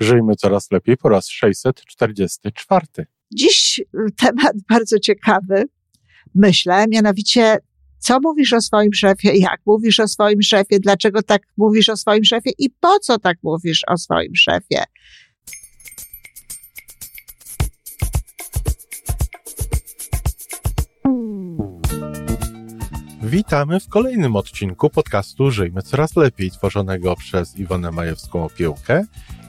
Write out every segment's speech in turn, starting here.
Żyjmy coraz lepiej po raz 644. Dziś temat bardzo ciekawy, myślę, mianowicie co mówisz o swoim szefie, jak mówisz o swoim szefie, dlaczego tak mówisz o swoim szefie i po co tak mówisz o swoim szefie. Witamy w kolejnym odcinku podcastu Żyjmy Coraz Lepiej, tworzonego przez Iwonę Majewską Opiełkę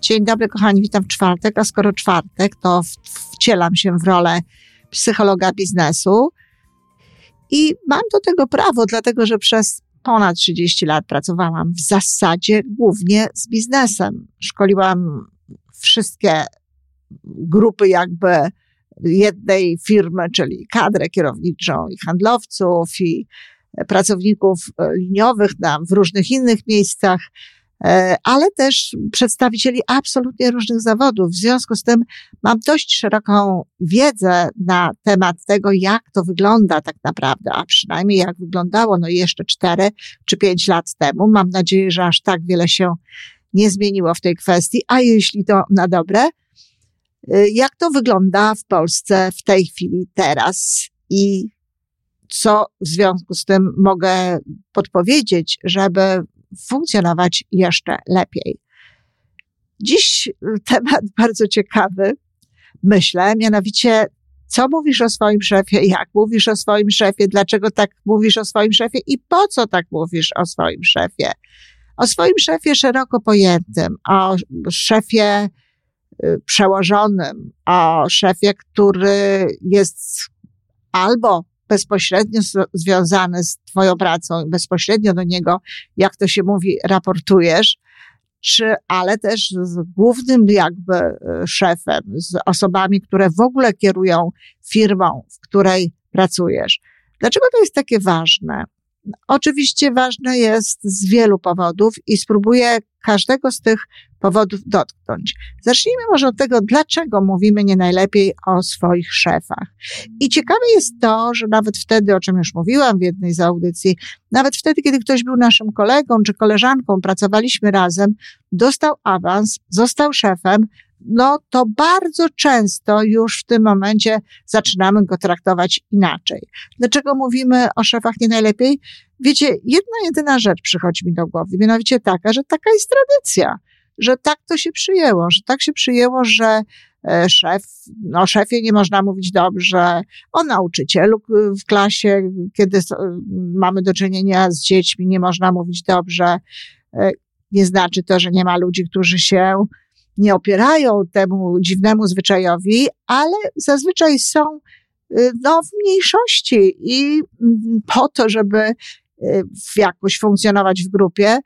Dzień dobry, kochani, witam w czwartek, a skoro czwartek, to wcielam się w rolę psychologa biznesu i mam do tego prawo, dlatego że przez ponad 30 lat pracowałam w zasadzie głównie z biznesem. Szkoliłam wszystkie grupy jakby jednej firmy, czyli kadrę kierowniczą i handlowców i pracowników liniowych na, w różnych innych miejscach. E, ale też przedstawicieli absolutnie różnych zawodów. W związku z tym mam dość szeroką wiedzę na temat tego, jak to wygląda tak naprawdę, a przynajmniej jak wyglądało no jeszcze cztery czy pięć lat temu. Mam nadzieję, że aż tak wiele się nie zmieniło w tej kwestii, a jeśli to na dobre, e, jak to wygląda w Polsce w tej chwili, teraz i co w związku z tym mogę podpowiedzieć, żeby funkcjonować jeszcze lepiej. Dziś temat bardzo ciekawy, myślę, mianowicie co mówisz o swoim szefie, jak mówisz o swoim szefie, dlaczego tak mówisz o swoim szefie i po co tak mówisz o swoim szefie. O swoim szefie szeroko pojętym, o szefie y, przełożonym, o szefie, który jest albo bezpośrednio związane z Twoją pracą, bezpośrednio do niego, jak to się mówi, raportujesz, czy, ale też z głównym jakby e, szefem, z osobami, które w ogóle kierują firmą, w której pracujesz. Dlaczego to jest takie ważne? Oczywiście ważne jest z wielu powodów i spróbuję każdego z tych powodów dotknąć. Zacznijmy może od tego, dlaczego mówimy nie najlepiej o swoich szefach. I ciekawe jest to, że nawet wtedy, o czym już mówiłam w jednej z audycji, nawet wtedy, kiedy ktoś był naszym kolegą czy koleżanką, pracowaliśmy razem, dostał awans, został szefem, no to bardzo często już w tym momencie zaczynamy go traktować inaczej. Dlaczego mówimy o szefach nie najlepiej? Wiecie, jedna jedyna rzecz przychodzi mi do głowy, mianowicie taka, że taka jest tradycja, że tak to się przyjęło, że tak się przyjęło, że e, szef, o szefie nie można mówić dobrze, o nauczycielu w klasie, kiedy mamy do czynienia z dziećmi, nie można mówić dobrze. E, nie znaczy to, że nie ma ludzi, którzy się nie opierają temu dziwnemu zwyczajowi, ale zazwyczaj są y, no, w mniejszości i mm, po to, żeby y, jakoś funkcjonować w grupie,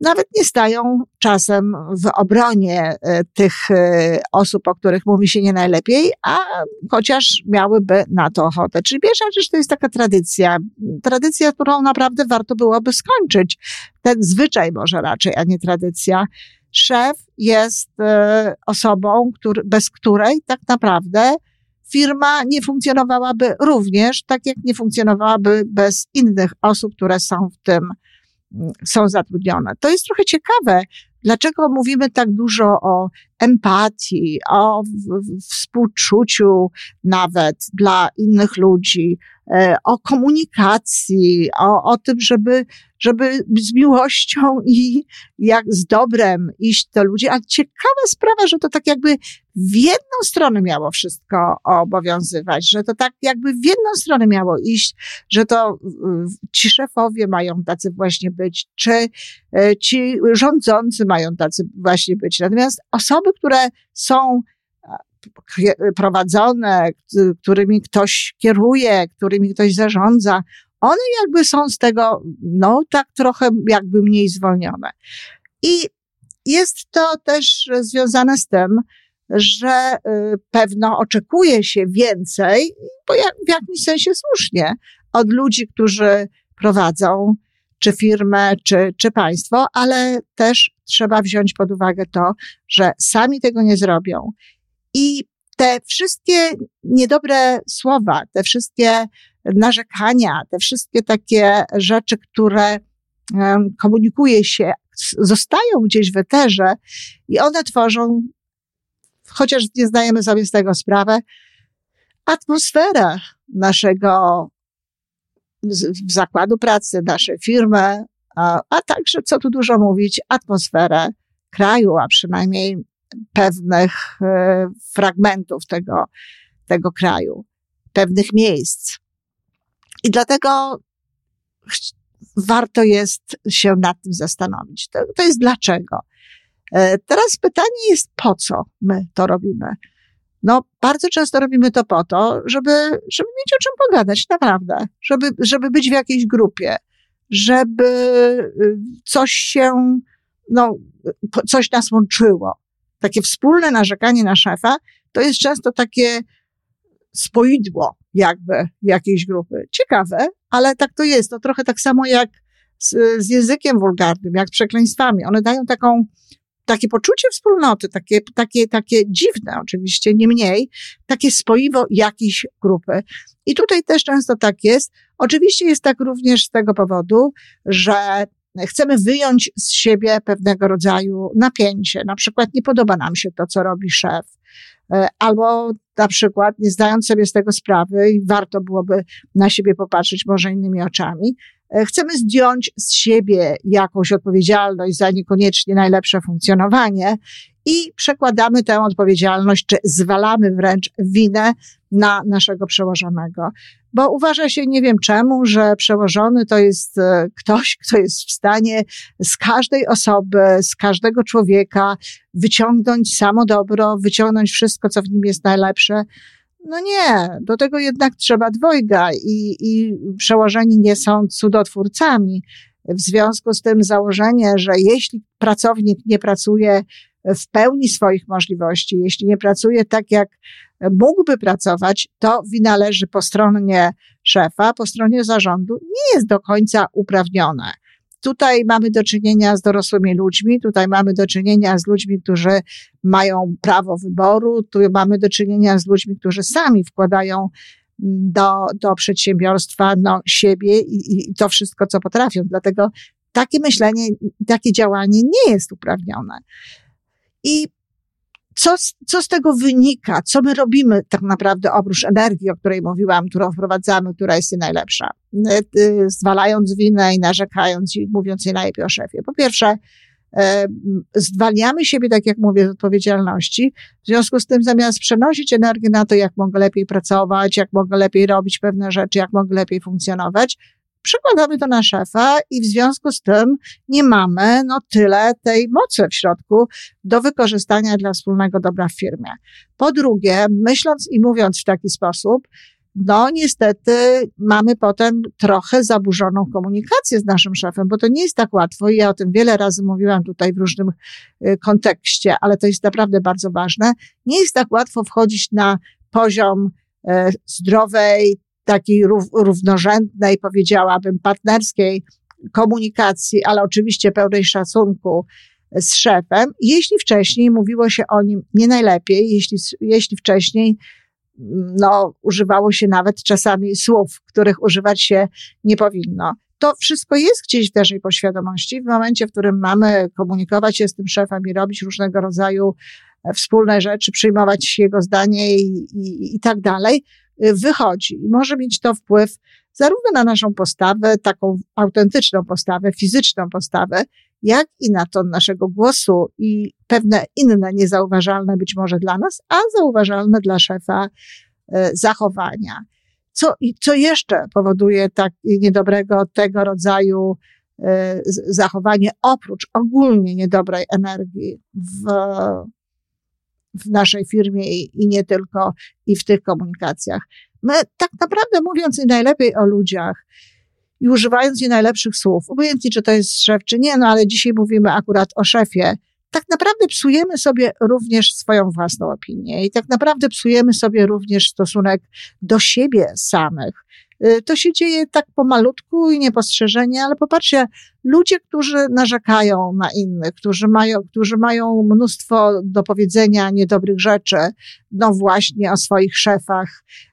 nawet nie stają czasem w obronie y, tych osób, o których mówi się nie najlepiej, a chociaż miałyby na to ochotę. Czyli pierwsza rzecz to jest taka tradycja. Tradycja, którą naprawdę warto byłoby skończyć. Ten zwyczaj może raczej, a nie tradycja szef jest e, osobą, który, bez której tak naprawdę firma nie funkcjonowałaby również, tak jak nie funkcjonowałaby bez innych osób, które są w tym, mm, są zatrudnione. To jest trochę ciekawe, dlaczego mówimy tak dużo o empatii, o współczuciu nawet dla innych ludzi, e, o komunikacji, o, o tym, żeby żeby z miłością i jak z dobrem iść do ludzi. A ciekawa sprawa, że to tak jakby w jedną stronę miało wszystko obowiązywać, że to tak jakby w jedną stronę miało iść, że to ci szefowie mają tacy właśnie być, czy e, ci rządzący mają tacy właśnie być. Natomiast osoby, które są prowadzone, którymi ktoś kieruje, którymi ktoś zarządza, one jakby są z tego, no tak trochę jakby mniej zwolnione. I jest to też związane z tym, że y, pewno oczekuje się więcej, bo jak, w jakimś sensie słusznie, od ludzi, którzy prowadzą czy firmę, czy, czy państwo, ale też trzeba wziąć pod uwagę to, że sami tego nie zrobią. I te wszystkie niedobre słowa, te wszystkie narzekania, te wszystkie takie rzeczy, które komunikuje się, zostają gdzieś w eterze i one tworzą, chociaż nie zdajemy sobie z tego sprawę, atmosferę naszego zakładu pracy, naszej firmy, a, a także, co tu dużo mówić, atmosferę kraju, a przynajmniej pewnych e, fragmentów tego, tego kraju, pewnych miejsc. I dlatego warto jest się nad tym zastanowić. To, to jest dlaczego. E, teraz pytanie jest, po co my to robimy? No, bardzo często robimy to po to, żeby, żeby mieć o czym pogadać, naprawdę. Żeby, żeby być w jakiejś grupie, żeby y, coś się, no, coś nas łączyło. Takie wspólne narzekanie na szefa to jest często takie spoidło jakby jakiejś grupy. Ciekawe, ale tak to jest. To trochę tak samo jak z, z językiem wulgarnym, jak z przekleństwami. One dają taką, takie poczucie wspólnoty, takie, takie, takie dziwne oczywiście, nie mniej, takie spoiwo jakiejś grupy. I tutaj też często tak jest. Oczywiście jest tak również z tego powodu, że chcemy wyjąć z siebie pewnego rodzaju napięcie. Na przykład nie podoba nam się to, co robi szef, albo na przykład nie zdając sobie z tego sprawy i warto byłoby na siebie popatrzeć może innymi oczami, e, chcemy zdjąć z siebie jakąś odpowiedzialność za niekoniecznie najlepsze funkcjonowanie i przekładamy tę odpowiedzialność, czy zwalamy wręcz winę na naszego przełożonego. Bo uważa się, nie wiem czemu, że przełożony to jest e, ktoś, kto jest w stanie z każdej osoby, z każdego człowieka wyciągnąć samo dobro, wyciągnąć wszystko, co w nim jest najlepsze. No nie, do tego jednak trzeba dwojga i, i przełożeni nie są cudotwórcami. W związku z tym założenie, że jeśli pracownik nie pracuje w pełni swoich możliwości, jeśli nie pracuje tak, jak mógłby pracować, to wina leży po stronie szefa, po stronie zarządu, nie jest do końca uprawnione. Tutaj mamy do czynienia z dorosłymi ludźmi, tutaj mamy do czynienia z ludźmi, którzy mają prawo wyboru, tu mamy do czynienia z ludźmi, którzy sami wkładają do, do przedsiębiorstwa no, siebie i, i to wszystko, co potrafią. Dlatego takie myślenie, takie działanie nie jest uprawnione. I co, co z tego wynika? Co my robimy tak naprawdę oprócz energii, o której mówiłam, którą wprowadzamy, która jest najlepsza? E, zwalając winę i narzekając i mówiąc jej najlepiej o szefie. Po pierwsze, e, zwalniamy siebie, tak jak mówię, z odpowiedzialności. W związku z tym, zamiast przenosić energię na to, jak mogę lepiej pracować, jak mogę lepiej robić pewne rzeczy, jak mogę lepiej funkcjonować, przekładamy to na szefa i w związku z tym nie mamy no, tyle tej mocy w środku do wykorzystania dla wspólnego dobra w firmie. Po drugie, myśląc i mówiąc w taki sposób, no niestety mamy potem trochę zaburzoną komunikację z naszym szefem, bo to nie jest tak łatwo i ja o tym wiele razy mówiłam tutaj w różnym y, kontekście, ale to jest naprawdę bardzo ważne. Nie jest tak łatwo wchodzić na poziom y, zdrowej, takiej równorzędnej, powiedziałabym, partnerskiej komunikacji, ale oczywiście pełnej szacunku z szefem, jeśli wcześniej mówiło się o nim nie najlepiej, jeśli, jeśli wcześniej no, używało się nawet czasami słów, których używać się nie powinno. To wszystko jest gdzieś w naszej poświadomości. W momencie, w którym mamy komunikować się z tym szefem i robić różnego rodzaju e, wspólne rzeczy, przyjmować jego zdanie i, i, i tak dalej, wychodzi. I może mieć to wpływ zarówno na naszą postawę, taką autentyczną postawę, fizyczną postawę, jak i na ton naszego głosu i pewne inne niezauważalne być może dla nas, a zauważalne dla szefa y, zachowania. Co, co jeszcze powoduje tak niedobrego tego rodzaju y, zachowanie, oprócz ogólnie niedobrej energii w w naszej firmie i, i nie tylko, i w tych komunikacjach. My tak naprawdę mówiąc i najlepiej o ludziach i używając i najlepszych słów, obojętnie czy to jest szef, czy nie, no ale dzisiaj mówimy akurat o szefie, tak naprawdę psujemy sobie również swoją własną opinię i tak naprawdę psujemy sobie również stosunek do siebie samych. Y, to się dzieje tak pomalutku i niepostrzeżenie, ale popatrzcie, ludzie, którzy narzekają na innych, którzy mają, którzy mają mnóstwo do powiedzenia niedobrych rzeczy, no właśnie o swoich szefach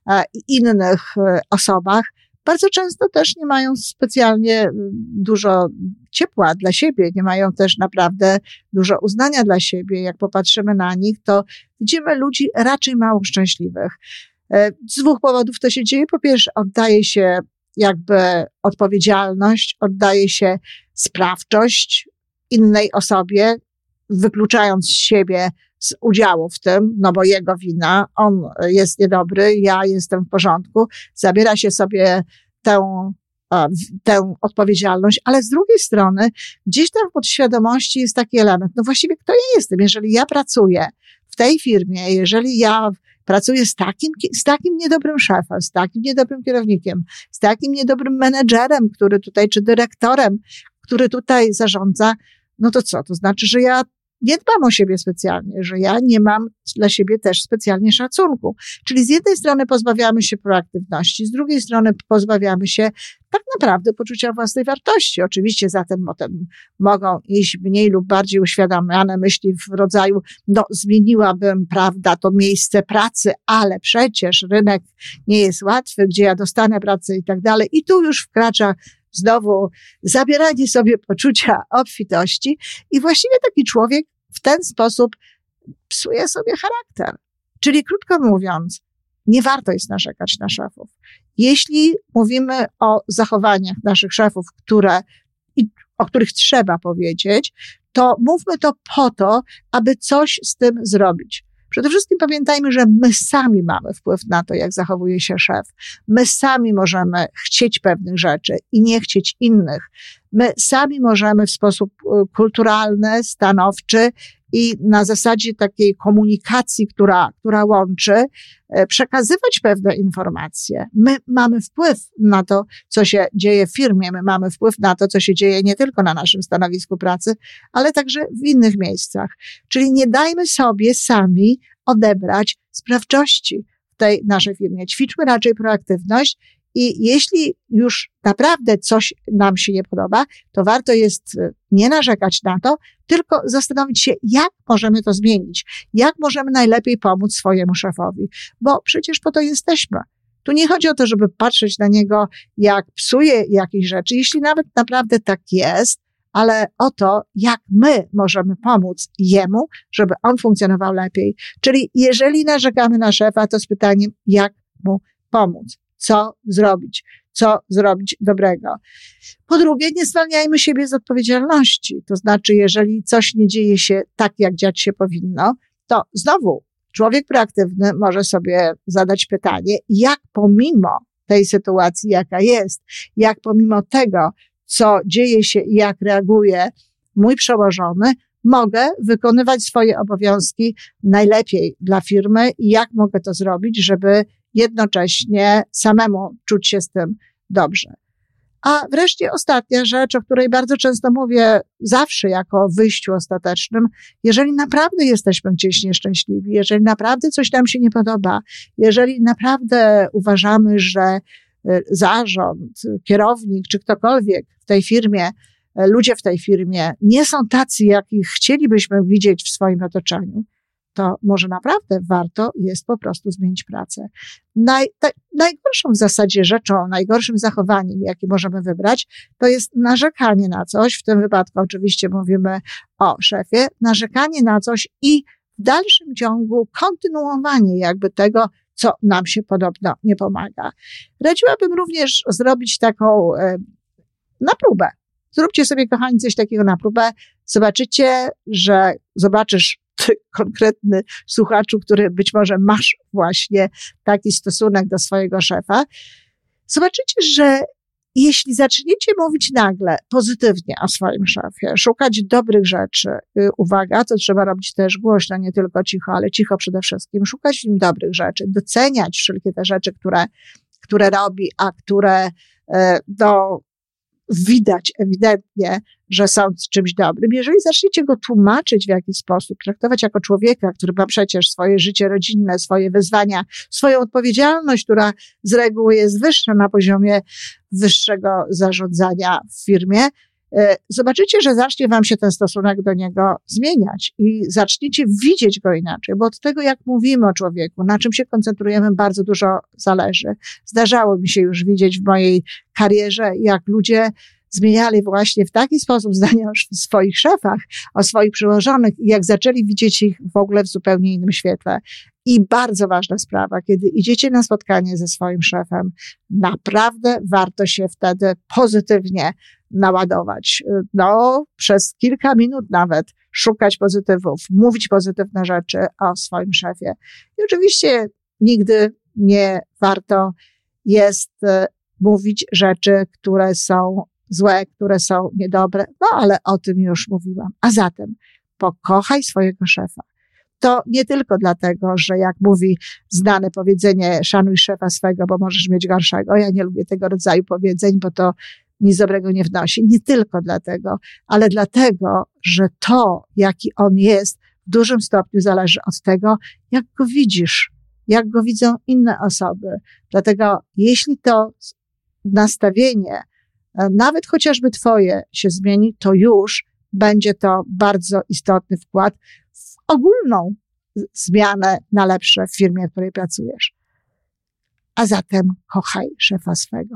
e, i innych e, osobach, bardzo często też nie mają specjalnie dużo ciepła dla siebie, nie mają też naprawdę dużo uznania dla siebie. Jak popatrzymy na nich, to widzimy ludzi raczej mało szczęśliwych. E, z dwóch powodów to się dzieje. Po pierwsze, oddaje się jakby odpowiedzialność, oddaje się sprawczość innej osobie, wykluczając siebie z udziału w tym, no bo jego wina, on jest niedobry, ja jestem w porządku, zabiera się sobie tę, tę odpowiedzialność, ale z drugiej strony gdzieś tam w podświadomości jest taki element, no właściwie kto ja jestem, jeżeli ja pracuję w tej firmie, jeżeli ja pracuję z takim, z takim niedobrym szefem, z takim niedobrym kierownikiem, z takim niedobrym menedżerem, który tutaj, czy dyrektorem, który tutaj zarządza, no to co? To znaczy, że ja nie dbam o siebie specjalnie, że ja nie mam dla siebie też specjalnie szacunku. Czyli z jednej strony pozbawiamy się proaktywności, z drugiej strony pozbawiamy się tak naprawdę poczucia własnej wartości. Oczywiście zatem potem mogą iść mniej lub bardziej uświadamiane myśli w rodzaju, no zmieniłabym, prawda, to miejsce pracy, ale przecież rynek nie jest łatwy, gdzie ja dostanę pracę i tak dalej. I tu już wkracza znowu zabieranie sobie poczucia obfitości i właściwie taki człowiek w ten sposób psuje sobie charakter. Czyli krótko mówiąc, nie warto jest narzekać na szefów. Jeśli mówimy o zachowaniach naszych szefów, które, o których trzeba powiedzieć, to mówmy to po to, aby coś z tym zrobić. Przede wszystkim pamiętajmy, że my sami mamy wpływ na to, jak zachowuje się szef. My sami możemy chcieć pewnych rzeczy i nie chcieć innych. My sami możemy w sposób y, kulturalny, stanowczy i na zasadzie takiej komunikacji, która, która łączy, e, przekazywać pewne informacje. My mamy wpływ na to, co się dzieje w firmie, my mamy wpływ na to, co się dzieje nie tylko na naszym stanowisku pracy, ale także w innych miejscach. Czyli nie dajmy sobie sami odebrać sprawczości w tej naszej firmie. Ćwiczmy raczej proaktywność i jeśli już naprawdę coś nam się nie podoba, to warto jest e, nie narzekać na to, tylko zastanowić się, jak możemy to zmienić, jak możemy najlepiej pomóc swojemu szefowi, bo przecież po to jesteśmy. Tu nie chodzi o to, żeby patrzeć na niego, jak psuje jakieś rzeczy, jeśli nawet naprawdę tak jest, ale o to, jak my możemy pomóc jemu, żeby on funkcjonował lepiej. Czyli jeżeli narzekamy na szefa, to z pytaniem, jak mu pomóc co zrobić, co zrobić dobrego. Po drugie, nie zwalniajmy siebie z odpowiedzialności. To znaczy, jeżeli coś nie dzieje się tak, jak dziać się powinno, to znowu człowiek proaktywny może sobie zadać pytanie, jak pomimo tej sytuacji, jaka jest, jak pomimo tego, co dzieje się i jak reaguje mój przełożony, mogę wykonywać swoje obowiązki najlepiej dla firmy i jak mogę to zrobić, żeby jednocześnie samemu czuć się z tym dobrze. A wreszcie ostatnia rzecz, o której bardzo często mówię zawsze jako wyjściu ostatecznym, jeżeli naprawdę jesteśmy gdzieś nieszczęśliwi, jeżeli naprawdę coś nam się nie podoba, jeżeli naprawdę uważamy, że e, zarząd, kierownik czy ktokolwiek w tej firmie, e, ludzie w tej firmie nie są tacy, jakich chcielibyśmy widzieć w swoim otoczeniu, to może naprawdę warto jest po prostu zmienić pracę. Naj, ta, najgorszą w zasadzie rzeczą, najgorszym zachowaniem, jakie możemy wybrać, to jest narzekanie na coś. W tym wypadku oczywiście mówimy o szefie, narzekanie na coś i w dalszym ciągu kontynuowanie jakby tego, co nam się podobno nie pomaga. Radziłabym również zrobić taką e, na próbę. Zróbcie sobie, kochani, coś takiego na próbę. Zobaczycie, że zobaczysz konkretny słuchaczu, który być może masz właśnie taki stosunek do swojego szefa, zobaczycie, że jeśli zaczniecie mówić nagle pozytywnie o swoim szefie, szukać dobrych rzeczy, y, uwaga, to trzeba robić też głośno, nie tylko cicho, ale cicho przede wszystkim, szukać w nim dobrych rzeczy, doceniać wszelkie te rzeczy, które, które robi, a które do, widać ewidentnie, że są czymś dobrym. Jeżeli zaczniecie go tłumaczyć w jakiś sposób, traktować jako człowieka, który ma przecież swoje życie rodzinne, swoje wyzwania, swoją odpowiedzialność, która z reguły jest wyższa na poziomie wyższego zarządzania w firmie, zobaczycie, że zacznie wam się ten stosunek do niego zmieniać i zaczniecie widzieć go inaczej, bo od tego, jak mówimy o człowieku, na czym się koncentrujemy, bardzo dużo zależy. Zdarzało mi się już widzieć w mojej karierze, jak ludzie zmieniali właśnie w taki sposób zdania o swoich szefach, o swoich przełożonych i jak zaczęli widzieć ich w ogóle w zupełnie innym świetle. I bardzo ważna sprawa, kiedy idziecie na spotkanie ze swoim szefem, naprawdę warto się wtedy pozytywnie naładować. No, przez kilka minut nawet szukać pozytywów, mówić pozytywne rzeczy o swoim szefie. I oczywiście nigdy nie warto jest e, mówić rzeczy, które są złe, które są niedobre, no ale o tym już mówiłam. A zatem pokochaj swojego szefa. To nie tylko dlatego, że jak mówi znane powiedzenie, szanuj szefa swego, bo możesz mieć gorszego. Ja nie lubię tego rodzaju powiedzeń, bo to nic dobrego nie wnosi. Nie tylko dlatego, ale dlatego, że to, jaki on jest, w dużym stopniu zależy od tego, jak go widzisz, jak go widzą inne osoby. Dlatego, jeśli to nastawienie, e, nawet chociażby Twoje się zmieni, to już będzie to bardzo istotny wkład w ogólną zmianę na lepsze w firmie, w której pracujesz. A zatem kochaj szefa swego.